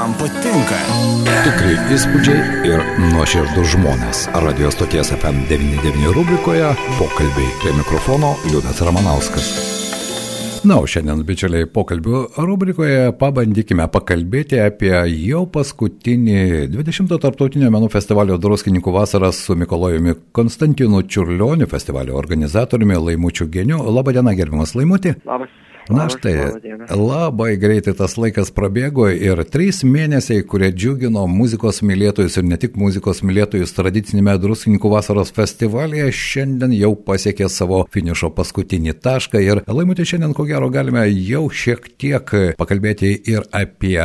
man patinka. Tikrai įspūdžiai ir nuoširdus žmonės. Radio stoties FM99 rubrikoje pokalbiai prie mikrofono Liudas Ramanauskas. Na, o šiandien, bičiuliai, pokalbių rubrikoje pabandykime pakalbėti apie jau paskutinį 20-o tarptautinio menų festivalio Druskininkų vasaras su Mikolojumi Konstantinu Čiurlioniu, festivalio organizatoriumi Laimučiu Geniu. Labadiena, gerbiamas Laimutį. Labas. Na štai, labai greitai tas laikas prabėgo ir trys mėnesiai, kurie džiugino muzikos mylėtojus ir ne tik muzikos mylėtojus tradicinėme Druskininkų vasaros festivalyje, šiandien jau pasiekė savo finišo paskutinį tašką ir laimutė šiandien ko gero galime jau šiek tiek pakalbėti ir apie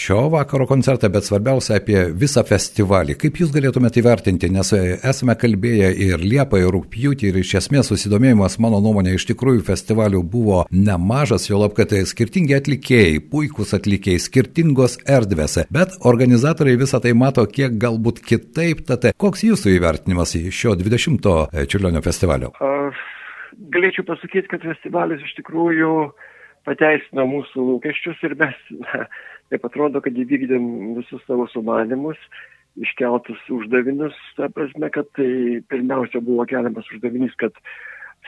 šio vakaro koncertą, bet svarbiausia apie visą festivalį. Kaip jūs galėtumėte įvertinti, nes esame kalbėję ir Liepą, ir Rūpjūtį ir iš esmės susidomėjimas, mano nuomonė, iš tikrųjų festivalių buvo ne nemažas, jo lab, kad tai skirtingi atlikėjai, puikūs atlikėjai, skirtingos erdvėse, bet organizatoriai visą tai mato kiek galbūt kitaip. Tad koks jūsų įvertinimas šio 20-o Čiurlionio festivalio? Aš galėčiau pasakyti, kad festivalis iš tikrųjų pateisino mūsų lūkesčius ir mes, taip atrodo, kad įvykdėm visus savo sumanimus iškeltus uždavinius, ta prasme, kad tai pirmiausia buvo keliamas uždavinys, kad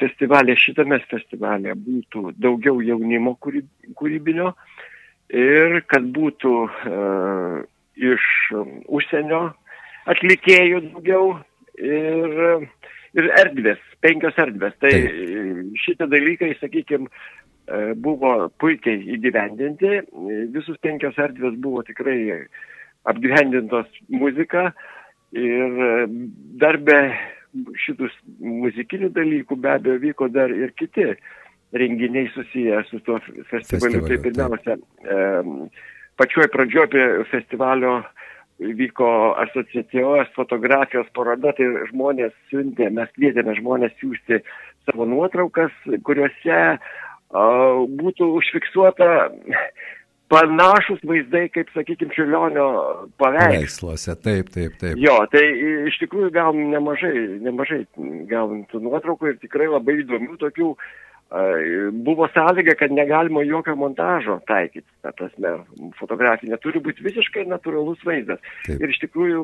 festivalė, šitame festivalė būtų daugiau jaunimo kūrybinio ir kad būtų uh, iš užsienio atlikėjų daugiau ir, ir erdvės, penkios erdvės. Tai šitie dalykai, sakykime, buvo puikiai įgyvendinti. Visus penkios erdvės buvo tikrai apgyvendintos muzika ir darbė šitus muzikinių dalykų be abejo vyko dar ir kiti renginiai susiję su tuo festivaliu. Tai pirmiausia, pačioj pradžioj apie festivalio vyko asociacijos fotografijos paroda, tai žmonės siuntė, mes kvietėme žmonės siūsti savo nuotraukas, kuriuose būtų užfiksuota panašus vaizdai, kaip, sakykime, Čiulionio paveiksluose. Taip, taip, taip. Jo, tai iš tikrųjų gavom nemažai, nemažai gavom tų nuotraukų ir tikrai labai įdomių tokių. Buvo sąlyga, kad negalima jokio montažo taikyti, ta prasme, fotografija neturi būti visiškai natūralus vaizdas. Taip. Ir iš tikrųjų,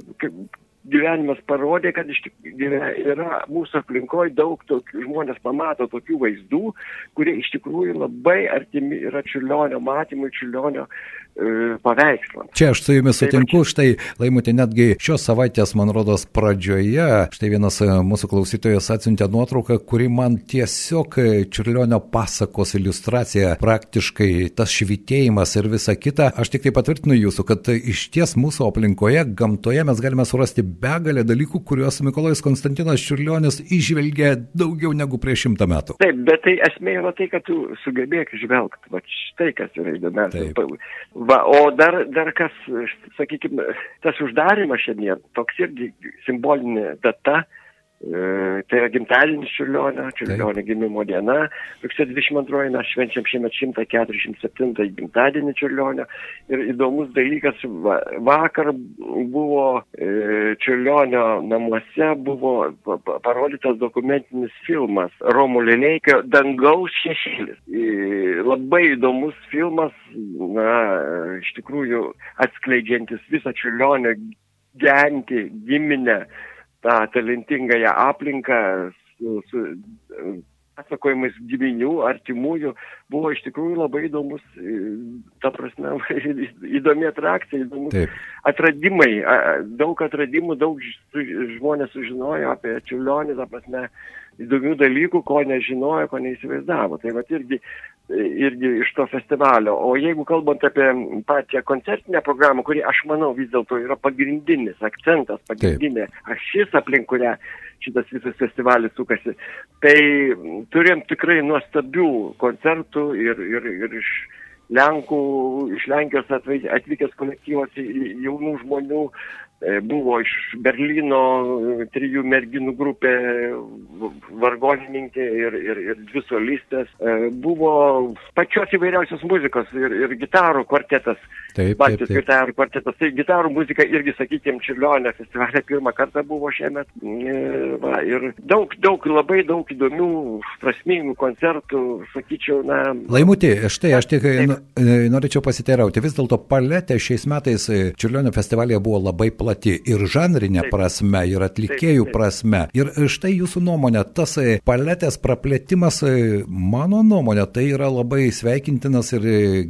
gyvenimas parodė, kad iš tikrųjų yra mūsų aplinkoje daug tokių, žmonės pamato tokių vaizdų, kurie iš tikrųjų labai artimi yra čiulionio matymui, čiulionio e, paveikslams. Čia aš su jumis tai sutinku, štai laimutė netgi šios savaitės, man rodos, pradžioje, štai vienas e, mūsų klausytojas atsiuntė nuotrauką, kuri man tiesiog e, čiulionio pasakos iliustracija, praktiškai tas švitėjimas ir visa kita. Aš tik tai patvirtinu jūsų, kad iš ties mūsų aplinkoje, gamtoje mes galime surasti begalę dalykų, kuriuos Mikolojus Konstantinas Čiurlionis išvelgė daugiau negu prieš šimtą metų. Taip, bet tai esmė yra tai, kad tu sugebėk žvelgti. Va štai kas yra įdomiausia. Va, o dar, dar kas, sakykime, tas uždarimas šiandien, toks irgi simbolinė data tai yra gimtadienis Čiurlionio, Čiurlionio gimimo diena. Rugsėjo 22 mes švenčiam šiemet 147 gimtadienį Čiurlionio. Ir įdomus dalykas, vakar buvo e, Čiurlionio namuose, buvo parodytas dokumentinis filmas Romo Lileikio Dangaus šešėlis. E, labai įdomus filmas, na, iš tikrųjų atskleidžiantis visą Čiurlionio gentį, giminę tą talentingąją aplinką su, su pasakojimais giminių, artimųjų, buvo iš tikrųjų labai įdomus, ta prasme, įdomi atrakcija, įdomus Taip. atradimai, daug atradimų, daug žmonės sužinojo apie Čiulionį, ta prasme, įdomių dalykų, ko nežinojo, ko neįsivaizdavo. Tai va irgi irgi iš to festivalio. O jeigu kalbant apie pačią koncertinę programą, kuri aš manau vis dėlto yra pagrindinis akcentas, pagrindinė ašis, aplink kurią šitas visas festivalis sukasi, tai turėjom tikrai nuostabių koncertų ir, ir, ir iš Lenkų, iš Lenkijos atvykęs kolektyvas jaunų žmonių, buvo iš Berlyno e, trijų merginų grupė, vargonininkė ir, ir, ir dvi solistės. E, buvo pačios įvairiausios muzikos ir, ir gitarų kvartetas Taip, Baltijos gitarų kvartetas. Tai gitarų muzika irgi, sakykime, Čiurlionė festivalė pirmą kartą buvo šiemet. E, va, ir daug, daug, labai daug įdomių, prasmingų koncertų, sakyčiau, na. Laimutė, štai aš tik taip. E, norėčiau pasiteirauti. Vis dėlto paletė šiais metais e, Čiurlionio festivalėje buvo labai plati ir žanrinė taip. prasme, ir atlikėjų taip, taip. prasme. Ir štai jūsų nuomonė, tas paletės praplėtimas, mano nuomonė, tai yra labai sveikintinas ir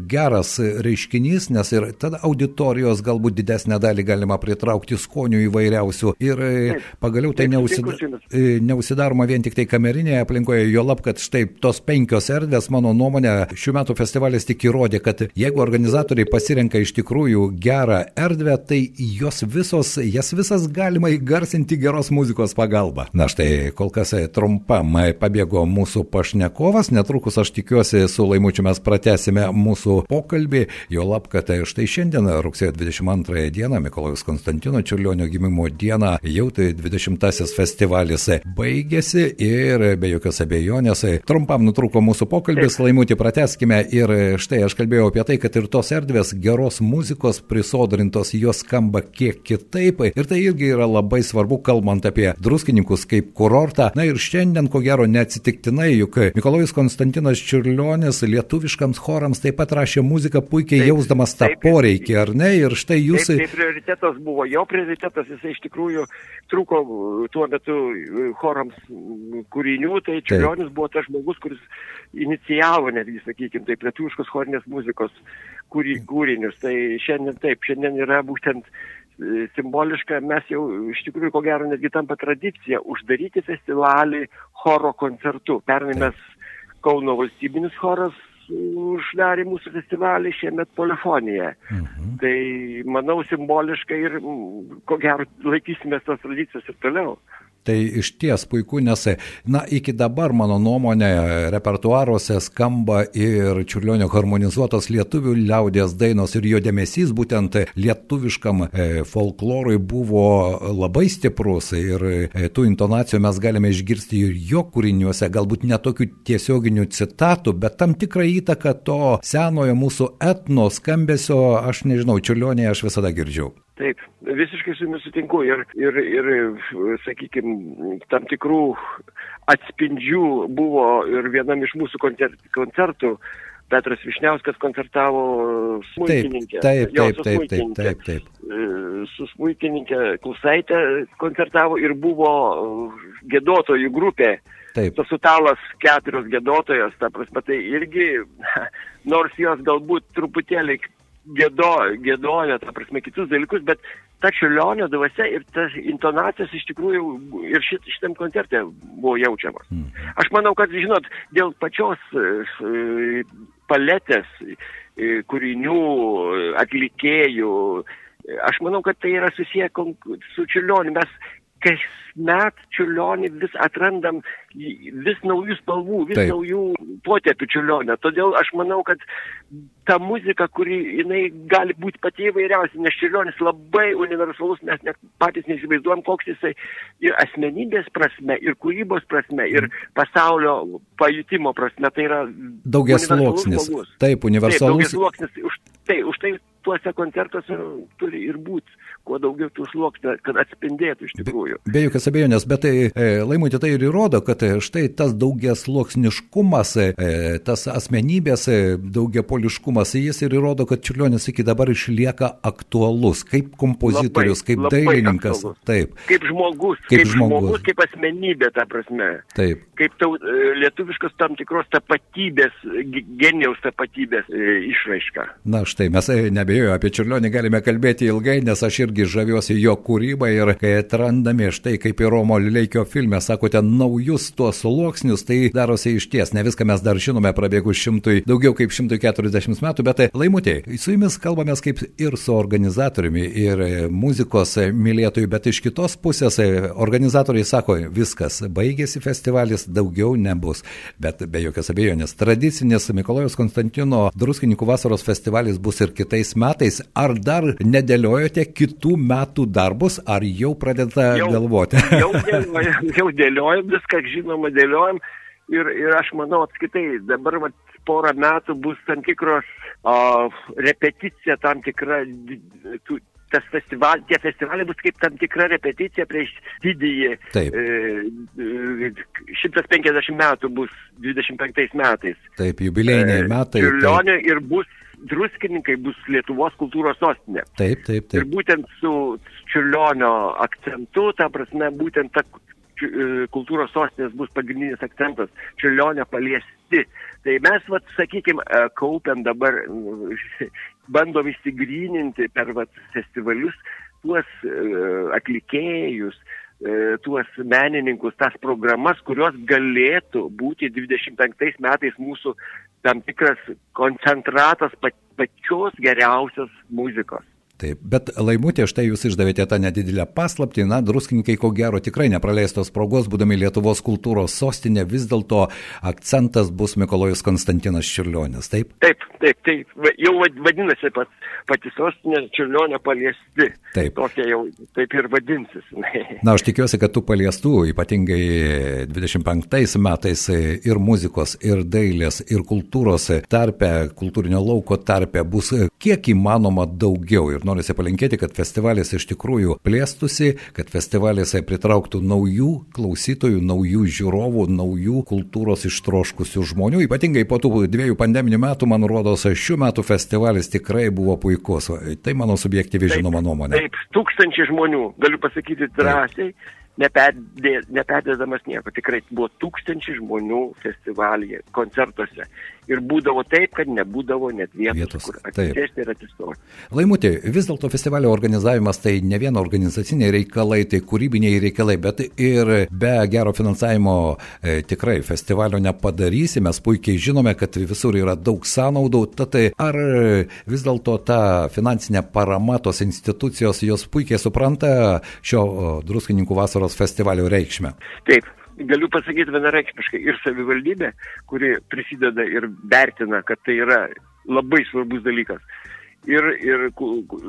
geras reiškinys, nes ir tada auditorijos galbūt didesnę dalį galima pritraukti skonių įvairiausių ir e, taip, pagaliau tai neužsidar, e, neužsidaroma vien tik tai kamerinėje aplinkoje, jo lab, kad štai tos penkios erdvės, mano nuomonė, šių metų festivalis tik įrodė, kad jeigu organizatoriai pasirenka iš tikrųjų gerą erdvę, tai jos visos, jas visas galima įgarsinti geros muzikos pagalba. Na štai, kol kas e, trumpam pabėgo mūsų pašnekovas, netrukus aš tikiuosi su laimučiu mes pratesime mūsų pokalbį, jo lab, kad štai šiandien, rugsėjo 22 dieną, Mikolojus Konstantino Čiurlionio gimimo dieną, jau tai 20-asis festivalis baigėsi ir be jokios abejonės trumpam nutrūko mūsų pokalbis, laimutį prateskime ir štai aš kalbėjau apie tai, kad ir tos erdvės geros muzikos prisodrintos, jos skamba kiek kitaip ir tai irgi yra labai svarbu, kalbant apie druskininkus kaip kurortą. Na ir šiandien, ko gero, neatsitiktinai, juk Mikolojus Konstantinas Čiurlionis lietuviškams chorams taip pat rašė muziką puikiai jausdamas tą taip, poreikį, ar ne? Ir štai jūs... Taip, tai prioritetas buvo jo prioritetas, jisai iš tikrųjų trūko tuo metu chorams kūrinių, tai Čiurlionis buvo tas žmogus, kuris inicijavo netgi, sakykime, taip, lietuviškos chorinės muzikos kūrinius. Tai šiandien taip, šiandien yra būtent e, simboliška, mes jau iš tikrųjų, ko gero, netgi tampa tradicija uždaryti festivalį choro koncertu. Pernai mes Kauno valstybinis choras uždarė mūsų festivalį šiemet polifonija. Mhm. Tai manau simboliškai ir ko gero laikysimės tos tradicijos ir toliau. Tai iš ties puiku, nes, na, iki dabar, mano nuomonė, repertuaruose skamba ir čiurlionio harmonizuotos lietuvių liaudės dainos ir jo dėmesys būtent lietuviškam e, folklorui buvo labai stiprus ir e, tų intonacijų mes galime išgirsti ir jo kūriniuose, galbūt netokių tiesioginių citatų, bet tam tikrą įtaką to senojo mūsų etno skambesio, aš nežinau, čiurlionėje aš visada girdžiau. Taip, visiškai su jumis sutinku ir, ir, ir sakykime, tam tikrų atspindžių buvo ir vienam iš mūsų koncertų. Petras Višniauskas koncertavo smūkininkę. Taip, taip, taip, taip, taip, taip. E, su smūkininkė Klusaitė koncertavo ir buvo gėdotojų grupė. Taip. Tas sutalas keturios gėdotojos, ta prasme, tai irgi, nors jos galbūt truputėlį gėdo, gėdojo, ta prasme, kitus dalykus, bet ta čiulionio dvasia ir tas intonacijos iš tikrųjų ir šit, šitam koncerte buvo jaučiamas. Mm. Aš manau, kad, žinot, dėl pačios e, paletės e, kūrinių, atlikėjų, aš manau, kad tai yra susiję su čiulioniu. Mes kasmet čiulionį vis atrandam vis naujų spalvų, vis Taip. naujų potėpių čiulionio. Todėl aš manau, kad ta muzika, kuri jinai gali būti pati įvairiausia, nes čiulionis labai universalus, mes net patys neįsivaizduojam, koks jisai ir asmenybės prasme, ir kūrybos prasme, ir pasaulio pajutimo prasme. Tai yra daugias sluoksnis. Taip, universalus. Taip, daugias sluoksnis. Už tai, už tai tuose koncertuose turi ir būti kuo daugiau tų sluoksnių, kad atspindėtų iš tikrųjų. Be, be jokios abejonės, bet tai e, laimutė tai ir įrodo, kad e, štai tas daugias sluoksniškumas, e, tas asmenybės e, daugiapoliškumas, jis ir įrodo, kad Čiurlionis iki dabar išlieka aktualus kaip kompozitorius, labai, kaip labai dailininkas. Aktualus. Taip. Kaip žmogus, kaip, kaip žmogus, žmogus, kaip asmenybė, ta prasme. Taip. Kaip tau, e, lietuviškos tam tikros tapatybės, genijaus tapatybės e, išraiška. Na štai, mes nebejoju, apie Čiurlionį galime kalbėti ilgai, nes aš irgi žaviuosi jo kūrybą ir kai atrandame štai kaip ir Romo Lileikio filme, sakote, naujus tuos sluoksnius, tai darosi iš ties. Ne viską mes dar žinome prabėgus šimtui, daugiau kaip 140 metų, bet laimutė, su jumis kalbame kaip ir su organizatoriumi, ir muzikos mylėtojų, bet iš kitos pusės organizatoriai sako, viskas, baigėsi festivalis, daugiau nebus. Bet be jokios abejonės, tradicinis Mikolojos Konstantino druskininkų vasaros festivalis bus ir kitais metais. Ar dar nedėliojote kitų metų darbus, ar jau pradeda jau, galvoti? jau, dėliojam, jau dėliojam viską, žinoma, dėliojam. Ir, ir aš manau, apskaitai, dabar vat, porą metų bus tam tikros o, repeticija, tam tikra tų, tas festival, tie festivaliai bus kaip tam tikra repeticija prieš didįjį. Taip. E, 150 metų bus 25 metais. Taip, jubilėjiniai metai. Čiurlionio ir bus druskininkai bus Lietuvos kultūros sostinė. Taip, taip, taip. Ir būtent su Čiurlionio akcentu, ta prasme, būtent ta e, kultūros sostinės bus pagrindinis akcentas - Čiurlionio paliesti. Tai mes, vat, sakykime, kaupiam dabar, bandom įsigryninti per vat, festivalius tuos uh, atlikėjus, uh, tuos menininkus, tas programas, kurios galėtų būti 25 metais mūsų tam tikras koncentratas pačios geriausios muzikos. Taip, bet laimutė, štai jūs išdavėte tą nedidelę paslaptį, na, druskininkai ko gero tikrai nepraleistos progos, būdami Lietuvos kultūros sostinė, vis dėlto akcentas bus Mikolojus Konstantinas Čiurlionis, taip? Taip, taip, taip, jau vadinasi pats, pati sostinė Čiurlionio paliesti. Taip. Tokia jau taip ir vadinsis. na, aš tikiuosi, kad tų paliestų, ypatingai 25 metais ir muzikos, ir dailės, ir kultūros tarpe, kultūrinio lauko tarpe bus kiek įmanoma daugiau. Ir norisi palinkėti, kad festivalis iš tikrųjų plėstusi, kad festivalis pritrauktų naujų klausytojų, naujų žiūrovų, naujų kultūros ištroškusių žmonių. Ypatingai po tų dviejų pandeminių metų, man rodos, šių metų festivalis tikrai buvo puikus. Tai mano subjektyvi žinoma nuomonė. Taip, tūkstančiai žmonių, galiu pasakyti drąsiai. Taip neperdė, neperdėdamas nieko. Tikrai buvo tūkstančiai žmonių festivalyje, koncertuose. Ir būdavo taip, kad nebūdavo net vietos, vietos kur atsisėsti ir atsistoti. Laimutė, vis dėlto festivalio organizavimas tai ne vien organizaciniai reikalai, tai kūrybiniai reikalai, bet ir be gero finansavimo e, tikrai festivalio nepadarysi. Mes puikiai žinome, kad visur yra daug sąnaudų. Tad ar vis dėlto ta finansinė parama tos institucijos, jos puikiai supranta šio druskininkų vasaros vasaros festivalio reikšmę. Taip, galiu pasakyti vienareikšmiškai ir savivaldybė, kuri prisideda ir vertina, kad tai yra labai svarbus dalykas ir, ir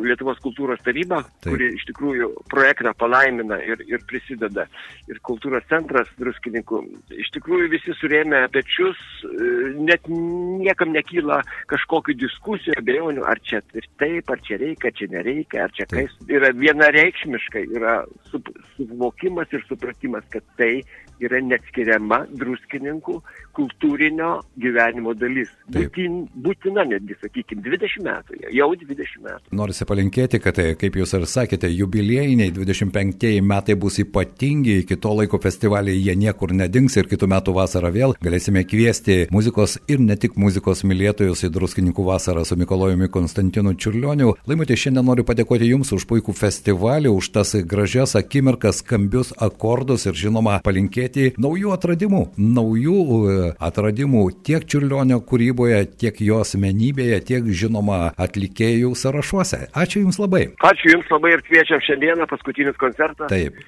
Lietuvos kultūros taryba, Taip. kuri iš tikrųjų projektą palaimina ir, ir prisideda. Ir kultūros centras druskininkų. Iš tikrųjų visi surėmė pečius, e, net niekam nekyla kažkokių diskusijų, abejonių, ar čia ir taip, ar čia reikia, ar čia nereikia, ar čia kaip. Yra vienareikšmiškai, yra suvokimas ir supratimas, kad tai yra neatskiriama druskininkų kultūrinio gyvenimo dalis. Būtin, būtina netgi, sakykime, 20 metų, jau 20 metų. Norisi palinkėti, kad, tai, kaip jūs ir sakėte, jubiliejiniai 25 metai bus ypatingi, iki to laiko festivaliai jie niekur nedings ir kitų metų vasarą vėl galėsime kviesti muzikos ir ne tik muzikos mylėtojus į druskininkų vasarą su Mikolojumi Konstantinu Čiurlioniu. Laimutė, šiandien noriu padėkoti Jums už puikų festivalį, už tas gražias akimirkas, skambius akordus ir žinoma palinkėti naujų atradimų, naujų e, atradimų tiek Čiurlionio kūryboje, tiek jo asmenybėje, tiek žinoma atlikėjų sąrašuose. Ačiū Jums labai. Ačiū Jums labai ir kviečiam šiandieną paskutinis koncertas. Taip.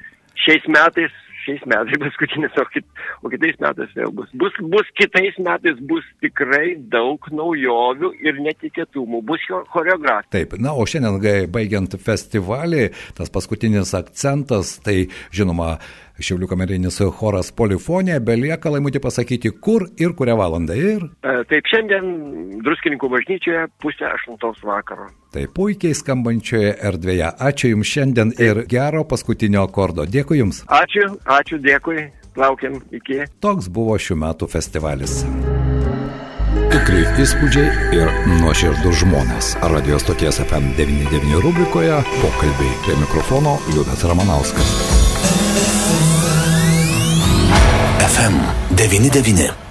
Šiais metais šiais metais paskutinis, o, kit, o kitais metais vėl bus. bus. Bus kitais metais bus tikrai daug naujovių ir netikėtumų, bus choreografija. Taip, na, o šiandien baigiant festivalį, tas paskutinis akcentas, tai žinoma, Šiaulių kamerinis choras polifonija, belieka laimutį pasakyti, kur ir kurią valandą. Ir... E, taip, šiandien druskininkų bažnyčioje pusę aštuntos vakaro. Tai puikiai skambančioje erdvėje. Ačiū Jums šiandien ir gero paskutinio akordo. Dėkui Jums. Ačiū, ačiū, dėkui. Laukiam iki. Toks buvo šių metų festivalis. Tikrai įspūdžiai ir nuoširdus žmonės. Radio stoties FM99 rubrikoje pokalbiai prie mikrofono Liudas Ramanauskas. FM 99.